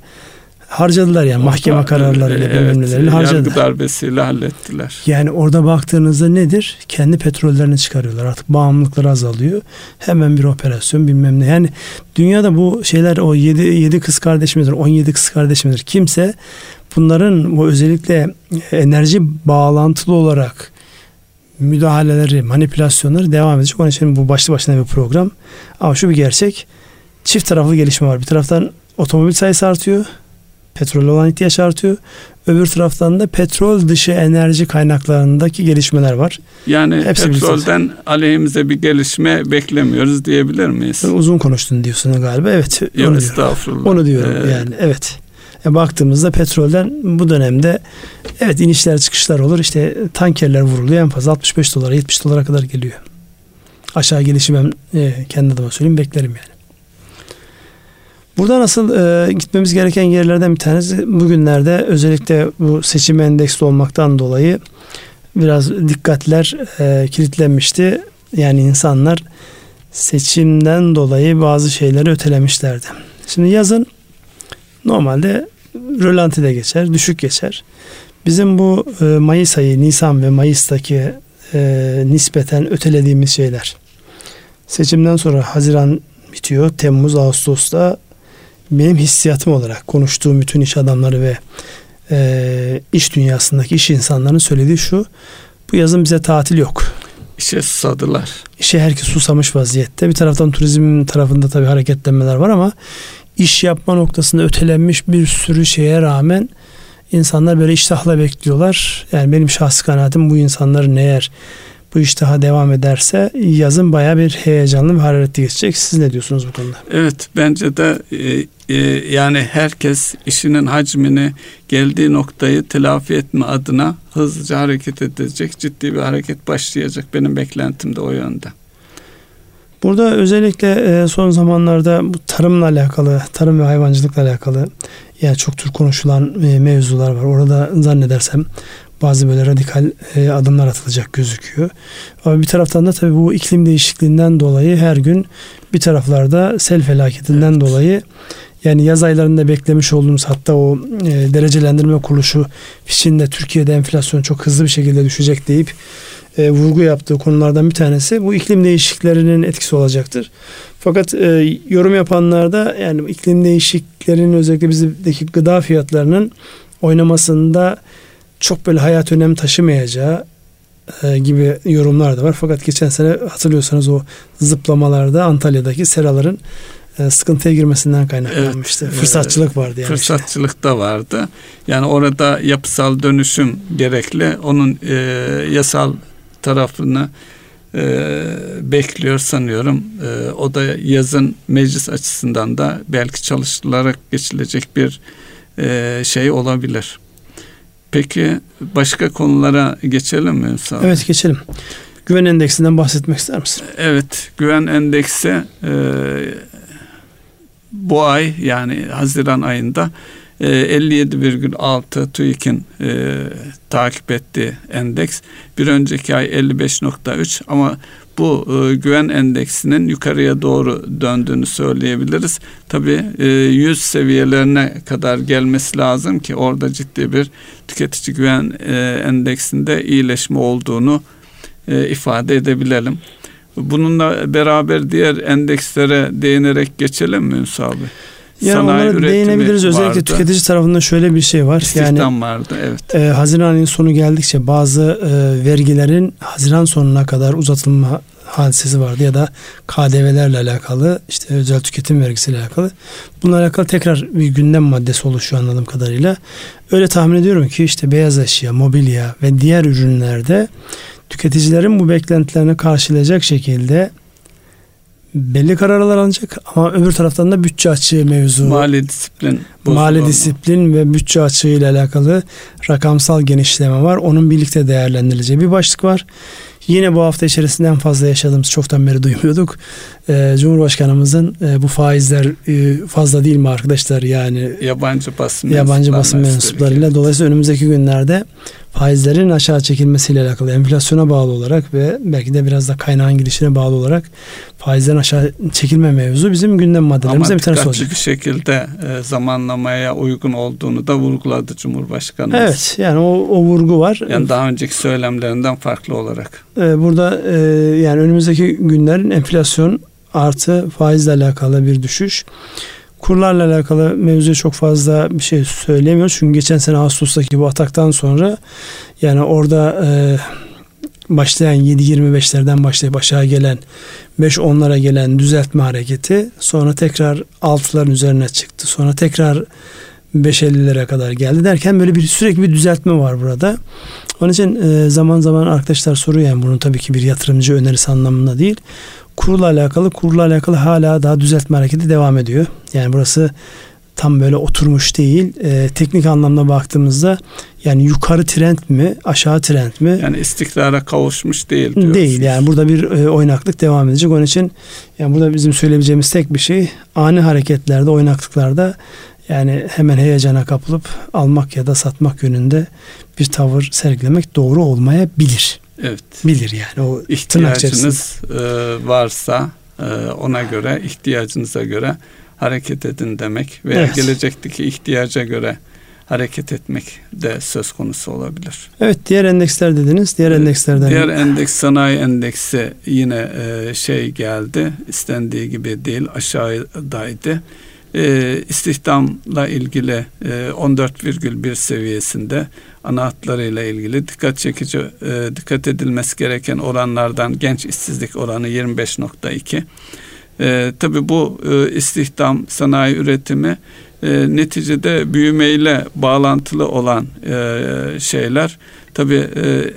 harcadılar yani mahkeme Orta- kararlarıyla evet, bilmem harcadılar. Yargı darbesiyle hallettiler. Yani orada baktığınızda nedir? Kendi petrollerini çıkarıyorlar. Artık bağımlılıkları azalıyor. Hemen bir operasyon bilmem ne. Yani dünyada bu şeyler o 7, 7 kız kardeş midir? 17 kız kardeş midir? Kimse bunların bu özellikle enerji bağlantılı olarak müdahaleleri, manipülasyonları devam edecek. Onun için bu başlı başına bir program. Ama şu bir gerçek. Çift taraflı gelişme var. Bir taraftan otomobil sayısı artıyor. Petrol olan ihtiyaç artıyor. Öbür taraftan da petrol dışı enerji kaynaklarındaki gelişmeler var. Yani Hepsi petrolden aleyhimize bir gelişme beklemiyoruz diyebilir miyiz? Uzun konuştun diyorsun galiba. Evet. Yok onu diyorum. estağfurullah. Onu diyorum Ee, yani. Evet. E, baktığımızda petrolden bu dönemde evet inişler çıkışlar olur. İşte tankerler vuruluyor. En fazla 65 dolara 70 dolara kadar geliyor. Aşağı gelişi ben e, kendi adıma söyleyeyim beklerim yani. Burada nasıl e, gitmemiz gereken yerlerden bir tanesi bugünlerde özellikle bu seçim endeksli olmaktan dolayı biraz dikkatler e, kilitlenmişti. Yani insanlar seçimden dolayı bazı şeyleri ötelemişlerdi. Şimdi yazın normalde rölantide geçer, düşük geçer. Bizim bu e, Mayıs ayı, Nisan ve Mayıs'taki e, nispeten ötelediğimiz şeyler. Seçimden sonra Haziran bitiyor, Temmuz, Ağustos'ta benim hissiyatım olarak konuştuğum bütün iş adamları ve e, iş dünyasındaki iş insanlarının söylediği şu. Bu yazın bize tatil yok. işe susadılar. İşe herkes susamış vaziyette. Bir taraftan turizm tarafında tabii hareketlenmeler var ama iş yapma noktasında ötelenmiş bir sürü şeye rağmen insanlar böyle iştahla bekliyorlar. Yani benim şahsi kanaatim bu insanların eğer bu iştaha devam ederse yazın baya bir heyecanlı ve hararetli geçecek. Siz ne diyorsunuz bu konuda? Evet bence de e, e, yani herkes işinin hacmini geldiği noktayı telafi etme adına hızlıca hareket edecek. Ciddi bir hareket başlayacak. Benim beklentim de o yönde. Burada özellikle e, son zamanlarda bu tarımla alakalı, tarım ve hayvancılıkla alakalı yani çok tür konuşulan e, mevzular var. Orada zannedersem bazı böyle radikal e, adımlar atılacak gözüküyor. Ama bir taraftan da tabii bu iklim değişikliğinden dolayı her gün bir taraflarda sel felaketinden Evet. dolayı yani yaz aylarında beklemiş olduğumuz hatta o e, derecelendirme kuruluşu Fitch'in Türkiye'de enflasyon çok hızlı bir şekilde düşecek deyip e, vurgu yaptığı konulardan bir tanesi bu iklim değişikliklerinin etkisi olacaktır. Fakat e, yorum yapanlar da yani iklim değişikliklerinin özellikle bizdeki gıda fiyatlarının oynamasında çok böyle hayat önem taşımayacağı e, gibi yorumlar da var. Fakat geçen sene hatırlıyorsanız o zıplamalarda Antalya'daki seraların e, sıkıntıya girmesinden kaynaklanmıştı. Evet, Fırsatçılık vardı yani. işte. Fırsatçılık da vardı. Yani orada yapısal dönüşüm gerekli. Onun e, yasal tarafını e, bekliyor sanıyorum. E, o da yazın meclis açısından da belki çalışılarak geçilecek bir e, şey olabilir. Peki başka konulara geçelim mi Ünsal? Evet geçelim. Güven endeksinden bahsetmek ister misin? Evet, güven endeksi e, bu ay yani Haziran ayında e, 57,6 TÜİK'in e, takip ettiği endeks. Bir önceki ay 55,3 ama bu e, güven endeksinin yukarıya doğru döndüğünü söyleyebiliriz. Tabii e, 100 seviyelerine kadar gelmesi lazım ki orada ciddi bir tüketici güven e, endeksinde iyileşme olduğunu e, ifade edebilelim. Bununla beraber diğer endekslere değinerek geçelim mi Ünsal Bey? Yani Sanayi onlara değinebiliriz. Özellikle vardı, tüketici tarafında şöyle bir şey var. istihdam Yani vardı evet. e, Haziran ayının sonu geldikçe bazı e, vergilerin Haziran sonuna kadar uzatılma hadisesi vardı ya da KDV'lerle alakalı işte özel tüketim vergisiyle alakalı. Bununla alakalı tekrar bir gündem maddesi oluşuyor anladığım kadarıyla. Öyle tahmin ediyorum ki işte beyaz eşya, mobilya ve diğer ürünlerde tüketicilerin bu beklentilerini karşılayacak şekilde belli kararlar alınacak ama öbür taraftan da bütçe açığı mevzu Mali disiplin mali disiplin ve bütçe açığı ile alakalı rakamsal genişleme var. Onun birlikte değerlendirileceği bir başlık var. Yine bu hafta içerisinde en fazla yaşadığımız çoktan beri duymuyorduk. e, Cumhurbaşkanımızın e, bu faizler e, fazla değil mi arkadaşlar yani yabancı basın yabancı basın mensuplarıyla dolayısıyla önümüzdeki günlerde faizlerin aşağı çekilmesiyle alakalı enflasyona bağlı olarak ve belki de biraz da kaynağın gidişine bağlı olarak faizlerin aşağı çekilme mevzu bizim gündem maddelerimizden bir tanesi olacak. Ama şekilde e, zamanlamaya uygun olduğunu da vurguladı Cumhurbaşkanımız. Evet yani o, o vurgu var. Yani daha önceki söylemlerinden farklı olarak. E, burada e, yani önümüzdeki günlerin enflasyon artı faizle alakalı bir düşüş. Kurlarla alakalı mevzuya çok fazla bir şey söylemiyoruz. Çünkü geçen sene Ağustos'taki bu ataktan sonra yani orada e, başlayan 7.25'lerden başlayıp aşağı gelen 5-10'lara gelen düzeltme hareketi sonra tekrar 6'ların üzerine çıktı. Sonra tekrar 5.50'lere kadar geldi derken böyle bir sürekli bir düzeltme var burada. Onun için e, zaman zaman arkadaşlar soruyor yani bunun tabii ki bir yatırımcı önerisi anlamında değil kurla alakalı kurla alakalı hala daha düzeltme hareketi devam ediyor. Yani burası tam böyle oturmuş değil. E, teknik anlamda baktığımızda yani yukarı trend mi aşağı trend mi? Yani istikrara kavuşmuş değil diyorsunuz. Değil yani burada bir e, oynaklık devam edecek. Onun için yani burada bizim söyleyebileceğimiz tek bir şey ani hareketlerde oynaklıklarda yani hemen heyecana kapılıp almak ya da satmak yönünde bir tavır sergilemek doğru olmayabilir. Evet. Bilir yani o ihtiyacınız e, varsa e, ona göre ihtiyacınıza göre hareket edin demek veya evet. gelecekteki ihtiyaca göre hareket etmek de söz konusu olabilir. Evet diğer endeksler dediniz. Diğer endekslerden. Diğer endeks sanayi endeksi yine e, şey geldi. istendiği gibi değil aşağıdaydı. E, istihdamla ilgili e, 14,1 seviyesinde ana hatlarıyla ilgili dikkat çekici e, dikkat edilmesi gereken oranlardan genç işsizlik oranı 25.2. E, tabii bu e, istihdam sanayi üretimi e, neticede büyümeyle bağlantılı olan e, şeyler tabii e,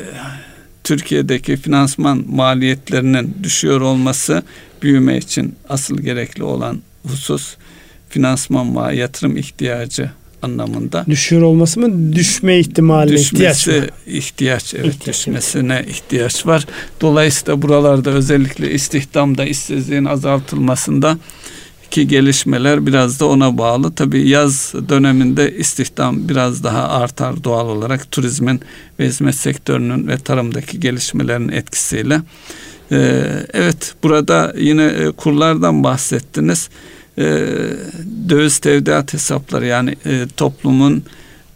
Türkiye'deki finansman maliyetlerinin düşüyor olması büyüme için asıl gerekli olan husus finansman ve yatırım ihtiyacı anlamında. Düşüyor olması mı? Düşme ihtimali ihtiyaç mı? ihtiyaç evet ihtiyaç, düşmesine evet. ihtiyaç var. Dolayısıyla buralarda özellikle istihdamda işsizliğin azaltılmasında ki gelişmeler biraz da ona bağlı. Tabii yaz döneminde istihdam biraz daha artar doğal olarak turizmin ve hizmet sektörünün ve tarımdaki gelişmelerin etkisiyle. Ee, evet burada yine e, kurlardan bahsettiniz e, döviz tevdiat hesapları yani e, toplumun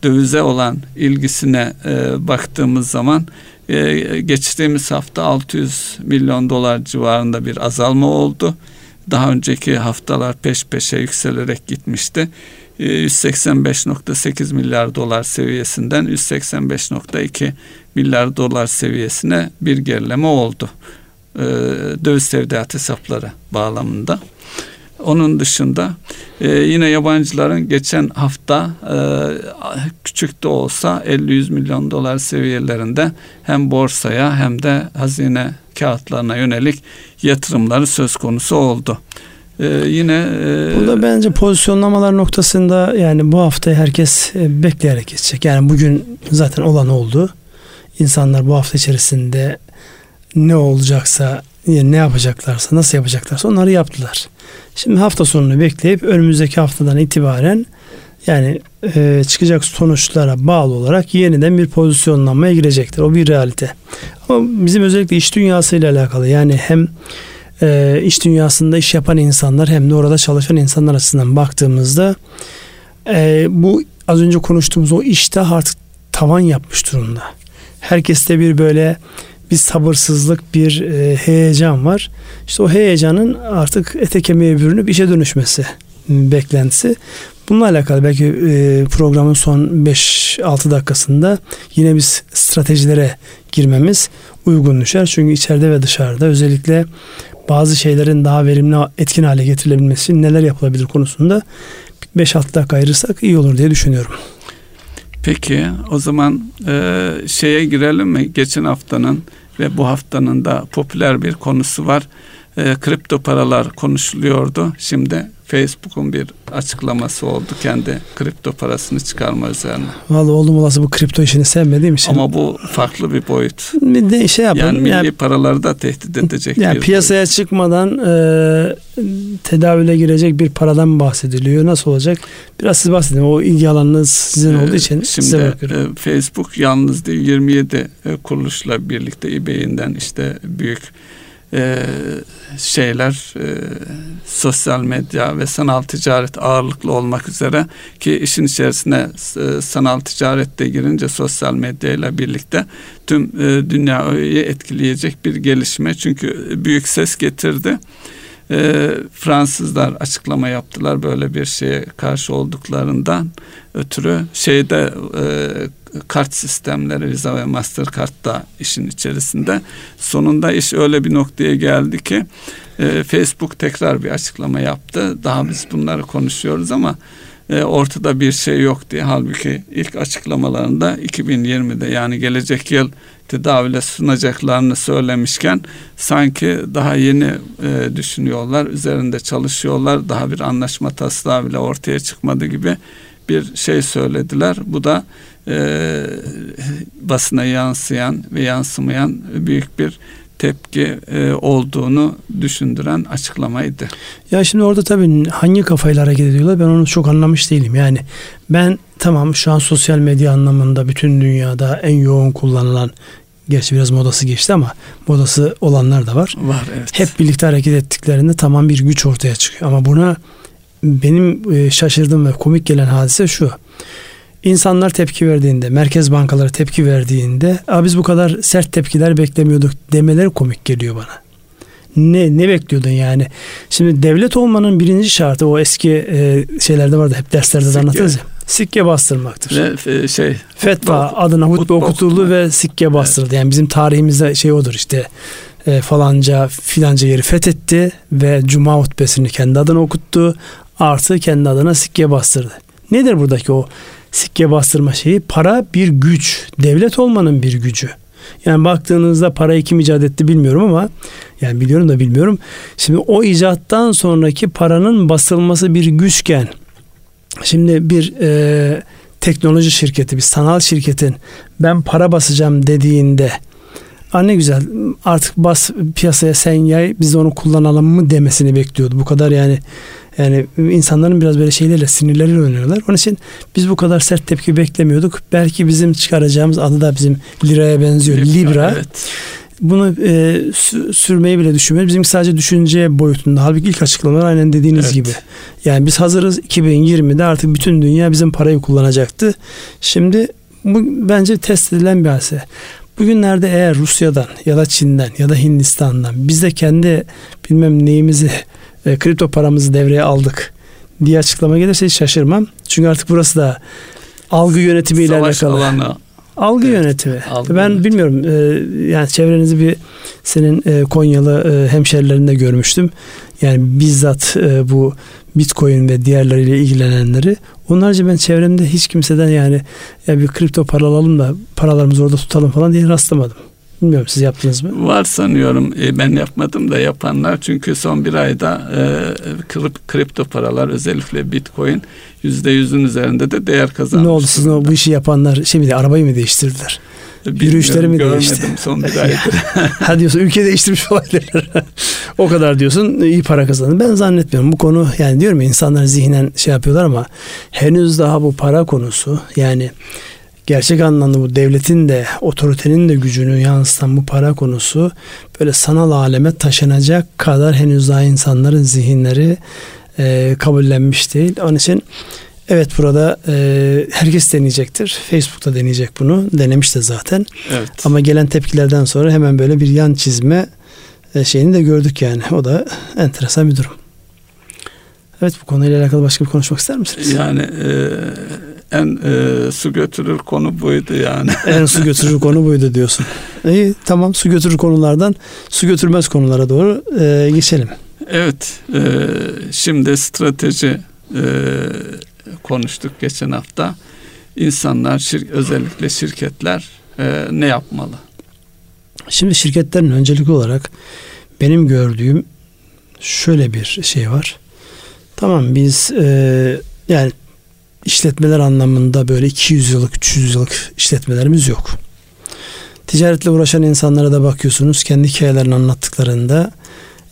dövize olan ilgisine e, baktığımız zaman e, geçtiğimiz hafta 600 milyon dolar civarında bir azalma oldu. Daha önceki haftalar peş peşe yükselerek gitmişti. 185.8 e, milyar dolar seviyesinden 185.2 milyar dolar seviyesine bir gerileme oldu. E, döviz tevdiat hesapları bağlamında. Onun dışında e, yine yabancıların geçen hafta e, küçük de olsa 50-100 milyon dolar seviyelerinde hem borsaya hem de hazine kağıtlarına yönelik yatırımları söz konusu oldu. Ee, yine e, burada bence pozisyonlamalar noktasında yani bu hafta herkes e, bekleyerek geçecek. Yani bugün zaten olan oldu. İnsanlar bu hafta içerisinde ne olacaksa ne yapacaklarsa nasıl yapacaklarsa onları yaptılar. Şimdi hafta sonunu bekleyip önümüzdeki haftadan itibaren yani e, çıkacak sonuçlara bağlı olarak yeniden bir pozisyonlanmaya girecektir. O bir realite. Ama bizim özellikle iş dünyasıyla alakalı yani hem e, iş dünyasında iş yapan insanlar hem de orada çalışan insanlar açısından baktığımızda e, bu az önce konuştuğumuz o işte artık tavan yapmış durumda. Herkeste bir böyle bir sabırsızlık, bir e, heyecan var. İşte o heyecanın artık ete kemiğe bürünüp işe dönüşmesi beklentisi. Bununla alakalı belki e, programın son 5-6 dakikasında yine biz stratejilere girmemiz uygun düşer. Çünkü içeride ve dışarıda özellikle bazı şeylerin daha verimli etkin hale getirilebilmesi neler yapılabilir konusunda 5-6 dakika ayırırsak iyi olur diye düşünüyorum. Peki o zaman e, şeye girelim mi? Geçen haftanın ve bu haftanın da popüler bir konusu var. E, kripto paralar konuşuluyordu. Şimdi Facebook'un bir açıklaması oldu kendi kripto parasını çıkarma üzerine. Vallahi oldum olası bu kripto işini sevmediğim için. Ama bu farklı bir boyut. Bir de şey yapalım. Yani milli yani, paraları da tehdit edecek yani bir piyasaya boyut. çıkmadan e, tedavüle girecek bir paradan bahsediliyor. Nasıl olacak? Biraz siz bahsedin. O ilgi alanınız sizin olduğu için Şimdi, size bırakıyorum. E, Facebook yalnız değil 27 e, kuruluşla birlikte eBay'inden işte büyük e, şeyler e, sosyal medya ve sanal ticaret ağırlıklı olmak üzere ki işin içerisine e, sanal ticarette girince sosyal medya ile birlikte tüm e, dünyayı etkileyecek bir gelişme çünkü büyük ses getirdi. E, Fransızlar açıklama yaptılar böyle bir şeye karşı olduklarından ötürü şeyde e, kart sistemleri Visa ve Mastercard da işin içerisinde. Sonunda iş öyle bir noktaya geldi ki e, Facebook tekrar bir açıklama yaptı. Daha biz bunları konuşuyoruz ama e, ortada bir şey yok diye. Halbuki ilk açıklamalarında 2020'de yani gelecek yıl tedavüle sunacaklarını söylemişken sanki daha yeni e, düşünüyorlar, üzerinde çalışıyorlar. Daha bir anlaşma taslağı bile ortaya çıkmadı gibi bir şey söylediler. Bu da e, basına yansıyan ve yansımayan büyük bir tepki e, olduğunu düşündüren açıklamaydı. Ya şimdi orada tabii hangi kafayla hareket ediyorlar ben onu çok anlamış değilim. Yani ben tamam şu an sosyal medya anlamında bütün dünyada en yoğun kullanılan Gerçi biraz modası geçti ama modası olanlar da var. Var evet. Hep birlikte hareket ettiklerinde tamam bir güç ortaya çıkıyor. Ama buna benim e, şaşırdığım ve komik gelen hadise şu. İnsanlar tepki verdiğinde, merkez bankaları tepki verdiğinde, biz bu kadar sert tepkiler beklemiyorduk demeleri komik geliyor bana. Ne ne bekliyordun yani? Şimdi devlet olmanın birinci şartı o eski e, şeylerde vardı hep derslerde de anlatırız ya. Sikke bastırmaktır. Ve şey fetva hutbe, adına hutbe, hutbe okutuldu ve sikke bastırıldı. Evet. Yani bizim tarihimizde şey odur işte e, falanca filanca yeri fethetti ve cuma hutbesini kendi adına okuttu. Artı kendi adına sikke bastırdı. Nedir buradaki o sikke bastırma şeyi? Para bir güç. Devlet olmanın bir gücü. Yani baktığınızda parayı kim icat etti bilmiyorum ama yani biliyorum da bilmiyorum. Şimdi o icattan sonraki paranın basılması bir güçken şimdi bir e, teknoloji şirketi, bir sanal şirketin ben para basacağım dediğinde Aa ne güzel artık bas piyasaya sen yay biz onu kullanalım mı demesini bekliyordu. Bu kadar yani yani insanların biraz böyle şeylerle sinirleriyle oynuyorlar. Onun için biz bu kadar sert tepki beklemiyorduk. Belki bizim çıkaracağımız adı da bizim liraya benziyor. Libra. Libra. Evet. Bunu e, sürmeyi bile düşünmüyoruz. Bizim sadece düşünce boyutunda. Halbuki ilk açıklamalar aynen dediğiniz evet. gibi. Yani biz hazırız 2020'de artık bütün dünya bizim parayı kullanacaktı. Şimdi bu bence test edilen bir hadise. Bugünlerde eğer Rusya'dan ya da Çin'den ya da Hindistan'dan biz de kendi bilmem neyimizi e, kripto paramızı devreye aldık diye açıklama gelirse hiç şaşırmam. Çünkü artık burası da algı yönetimiyle alakalı. Alanı. Algı evet, yönetimi. Algı ben yönetimi. bilmiyorum e, yani çevrenizi bir senin e, Konyalı e, hemşerilerinde görmüştüm. Yani bizzat e, bu Bitcoin ve diğerleriyle ilgilenenleri. Onlarca ben çevremde hiç kimseden yani ya bir kripto para alalım da paralarımızı orada tutalım falan diye rastlamadım. Bilmiyorum siz yaptınız mı? Var sanıyorum. E, ben yapmadım da yapanlar. Çünkü son bir ayda e, kripto paralar özellikle bitcoin yüzde yüzün üzerinde de değer kazanmış. Ne oldu sizin o bu işi yapanlar şey mi arabayı mı değiştirdiler? Yürüyüşleri mi değişti? son bir aydır. ha diyorsun ülke değiştirmiş olabilir. o kadar diyorsun iyi para kazandı. Ben zannetmiyorum bu konu yani diyorum ya insanlar zihnen şey yapıyorlar ama henüz daha bu para konusu yani gerçek anlamda bu devletin de otoritenin de gücünü yansıtan bu para konusu böyle sanal aleme taşınacak kadar henüz daha insanların zihinleri e, kabullenmiş değil. Onun için evet burada e, herkes deneyecektir. Facebook'ta deneyecek bunu. Denemiş de zaten. Evet. Ama gelen tepkilerden sonra hemen böyle bir yan çizme e, şeyini de gördük yani. O da enteresan bir durum. Evet bu konuyla alakalı başka bir konuşmak ister misiniz? Yani e, en e, su götürür konu buydu yani. en su götürür konu buydu diyorsun. İyi tamam su götürür konulardan su götürmez konulara doğru e, geçelim. Evet e, şimdi strateji e, konuştuk geçen hafta. İnsanlar şir, özellikle şirketler e, ne yapmalı? Şimdi şirketlerin öncelikli olarak benim gördüğüm şöyle bir şey var Tamam biz e, yani işletmeler anlamında böyle 200 yıllık 300 yıllık işletmelerimiz yok. Ticaretle uğraşan insanlara da bakıyorsunuz kendi hikayelerini anlattıklarında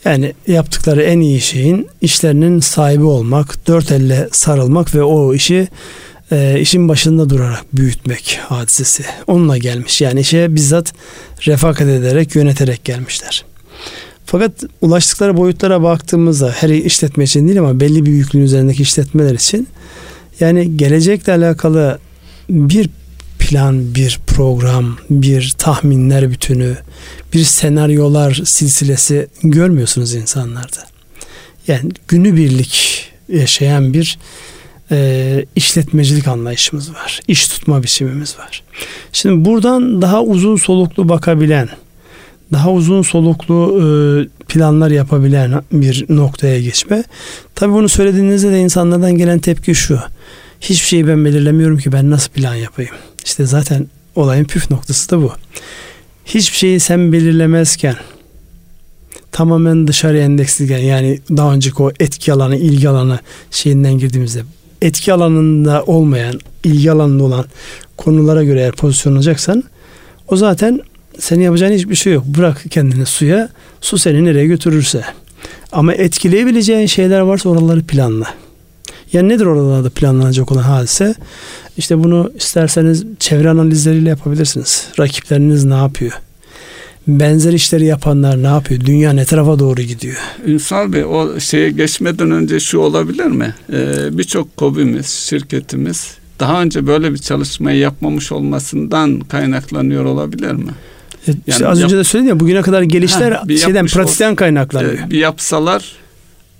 yani yaptıkları en iyi şeyin işlerinin sahibi olmak, dört elle sarılmak ve o işi e, işin başında durarak büyütmek hadisesi. Onunla gelmiş. Yani işe bizzat refakat ederek, yöneterek gelmişler. Fakat ulaştıkları boyutlara baktığımızda her işletme için değil ama belli bir yüklüğün üzerindeki işletmeler için yani gelecekle alakalı bir plan, bir program, bir tahminler bütünü, bir senaryolar silsilesi görmüyorsunuz insanlarda. Yani günübirlik yaşayan bir e, işletmecilik anlayışımız var. İş tutma biçimimiz var. Şimdi buradan daha uzun soluklu bakabilen, daha uzun soluklu e, planlar yapabilen bir noktaya geçme. Tabii bunu söylediğinizde de insanlardan gelen tepki şu. Hiçbir şeyi ben belirlemiyorum ki ben nasıl plan yapayım. İşte zaten olayın püf noktası da bu. Hiçbir şeyi sen belirlemezken tamamen dışarıya endeksliyken yani daha önceki o etki alanı, ilgi alanı şeyinden girdiğimizde etki alanında olmayan, ilgi alanında olan konulara göre eğer pozisyonlanacaksan o zaten senin yapacağın hiçbir şey yok. Bırak kendini suya, su seni nereye götürürse. Ama etkileyebileceğin şeyler varsa oraları planla. Yani nedir oralarda planlanacak olan hadise? İşte bunu isterseniz çevre analizleriyle yapabilirsiniz. Rakipleriniz ne yapıyor? benzer işleri yapanlar ne yapıyor? Dünya ne tarafa doğru gidiyor? Ünsal Bey o şeye geçmeden önce şu olabilir mi? Ee, Birçok kobimiz, şirketimiz daha önce böyle bir çalışmayı yapmamış olmasından kaynaklanıyor olabilir mi? E, yani işte az yap- önce de söyledim ya bugüne kadar gelişler ha, şeyden pratikten kaynaklanıyor. E, bir yapsalar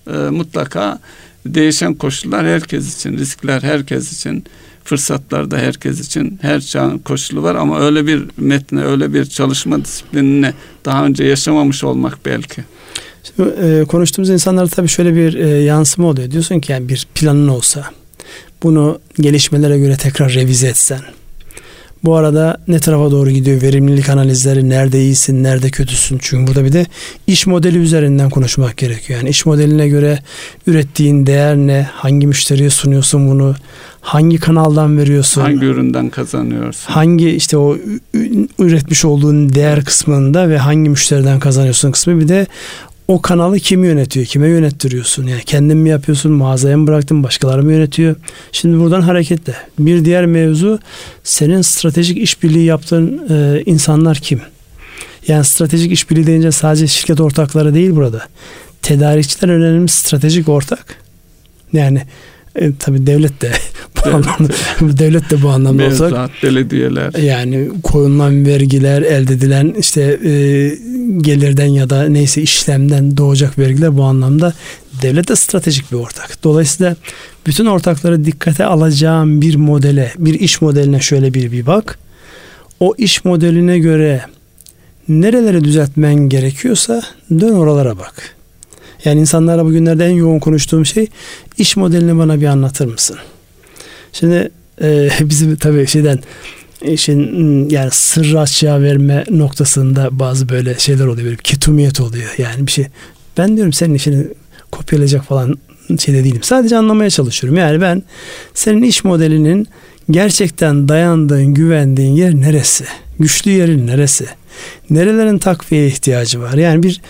e, mutlaka değişen koşullar herkes için, riskler herkes için fırsatlar da herkes için her çağın koşulu var ama öyle bir metne, öyle bir çalışma disiplinine daha önce yaşamamış olmak belki. Şimdi, e, konuştuğumuz insanlarda tabii şöyle bir e, yansıma oluyor. Diyorsun ki yani bir planın olsa bunu gelişmelere göre tekrar revize etsen bu arada ne tarafa doğru gidiyor? Verimlilik analizleri nerede iyisin nerede kötüsün? Çünkü burada bir de iş modeli üzerinden konuşmak gerekiyor. Yani iş modeline göre ürettiğin değer ne? Hangi müşteriye sunuyorsun bunu? Hangi kanaldan veriyorsun? Hangi üründen kazanıyorsun? Hangi işte o üretmiş olduğun değer kısmında ve hangi müşteriden kazanıyorsun kısmı. Bir de o kanalı kim yönetiyor? Kime yönettiriyorsun? Yani kendin mi yapıyorsun? Mağazaya mı bıraktın? Başkaları mı yönetiyor? Şimdi buradan hareketle. Bir diğer mevzu senin stratejik işbirliği yaptığın e, insanlar kim? Yani stratejik işbirliği deyince sadece şirket ortakları değil burada. Tedarikçiler önemli stratejik ortak. Yani e, tabii devlet de bu anlamda, devlet de bu anlamda Mevzuat, olsak belediyeler yani koyulan vergiler elde edilen işte e, gelirden ya da neyse işlemden doğacak vergiler bu anlamda devlet de stratejik bir ortak. Dolayısıyla bütün ortakları dikkate alacağım bir modele, bir iş modeline şöyle bir bir bak. O iş modeline göre nereleri düzeltmen gerekiyorsa dön oralara bak. Yani insanlarla bugünlerde en yoğun konuştuğum şey iş modelini bana bir anlatır mısın? Şimdi e, bizim tabii şeyden işin yani sırrı açığa verme noktasında bazı böyle şeyler oluyor. Böyle ketumiyet oluyor. Yani bir şey ben diyorum senin işini kopyalayacak falan şeyde değilim. Sadece anlamaya çalışıyorum. Yani ben senin iş modelinin gerçekten dayandığın, güvendiğin yer neresi? Güçlü yerin neresi? Nerelerin takviye ihtiyacı var? Yani bir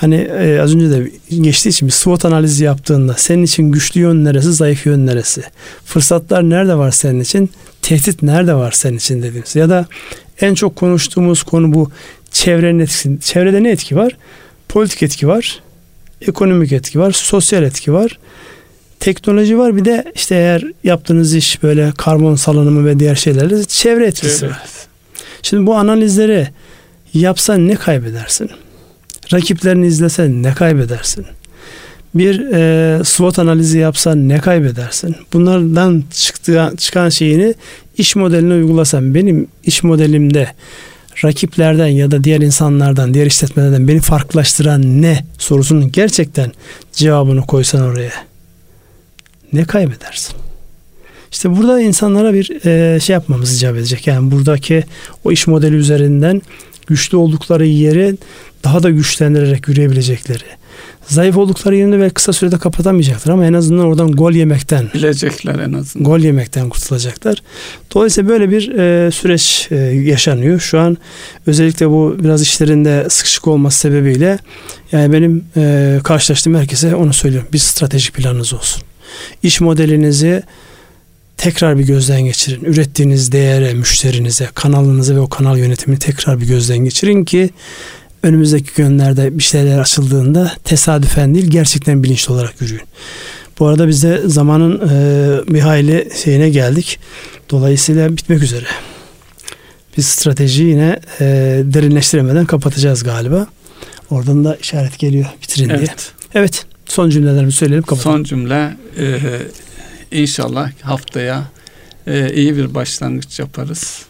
hani e, az önce de geçtiği için bir SWOT analizi yaptığında senin için güçlü yön neresi, zayıf yön neresi? Fırsatlar nerede var senin için? Tehdit nerede var senin için dediğimiz. Ya da en çok konuştuğumuz konu bu çevrenin etkisi. Çevrede ne etki var? Politik etki var. Ekonomik etki var. Sosyal etki var. Teknoloji var. Bir de işte eğer yaptığınız iş böyle karbon salınımı ve diğer şeylerle çevre etkisi çevre. var. Şimdi bu analizleri yapsan ne kaybedersin? Rakiplerini izlesen ne kaybedersin? Bir e, SWOT analizi yapsan ne kaybedersin? Bunlardan çıktığı, çıkan şeyini iş modeline uygulasan benim iş modelimde rakiplerden ya da diğer insanlardan, diğer işletmelerden beni farklılaştıran ne sorusunun gerçekten cevabını koysan oraya ne kaybedersin? İşte burada insanlara bir e, şey yapmamız icap edecek. Yani buradaki o iş modeli üzerinden güçlü oldukları yeri daha da güçlendirerek yürüyebilecekleri. Zayıf oldukları yerini ve kısa sürede kapatamayacaklar ama en azından oradan gol yemekten bilecekler en azından. Gol yemekten kurtulacaklar. Dolayısıyla böyle bir e, süreç e, yaşanıyor. Şu an özellikle bu biraz işlerinde sıkışık olması sebebiyle yani benim e, karşılaştığım herkese onu söylüyorum. Bir stratejik planınız olsun. İş modelinizi tekrar bir gözden geçirin. Ürettiğiniz değere, müşterinize, kanalınıza ve o kanal yönetimini tekrar bir gözden geçirin ki önümüzdeki günlerde bir şeyler açıldığında tesadüfen değil gerçekten bilinçli olarak yürüyün. Bu arada biz de zamanın e, bir hayli şeyine geldik. Dolayısıyla bitmek üzere. Biz stratejiyi yine e, derinleştiremeden kapatacağız galiba. Oradan da işaret geliyor bitirin evet. diye. Evet. Son cümlelerimi söyleyelim kapatalım. Son cümle e, inşallah haftaya e, iyi bir başlangıç yaparız.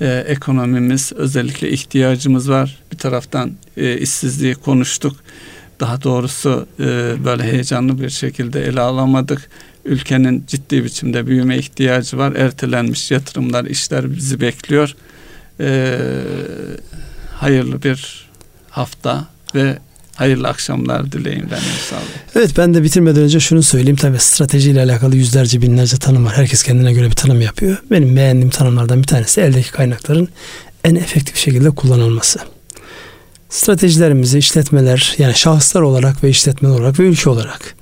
E, ekonomimiz özellikle ihtiyacımız var. Bir taraftan e, işsizliği konuştuk. Daha doğrusu e, böyle heyecanlı bir şekilde ele alamadık. Ülkenin ciddi biçimde büyüme ihtiyacı var. Ertelenmiş yatırımlar, işler bizi bekliyor. E, hayırlı bir hafta ve hayırlı akşamlar dileyim ben inşallah. Evet ben de bitirmeden önce şunu söyleyeyim. Tabii stratejiyle alakalı yüzlerce binlerce tanım var. Herkes kendine göre bir tanım yapıyor. Benim beğendiğim tanımlardan bir tanesi eldeki kaynakların en efektif şekilde kullanılması. Stratejilerimizi işletmeler yani şahıslar olarak ve işletmeler olarak ve ülke olarak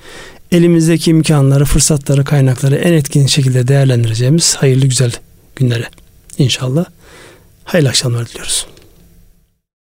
elimizdeki imkanları, fırsatları, kaynakları en etkin şekilde değerlendireceğimiz hayırlı güzel günlere inşallah. Hayırlı akşamlar diliyoruz.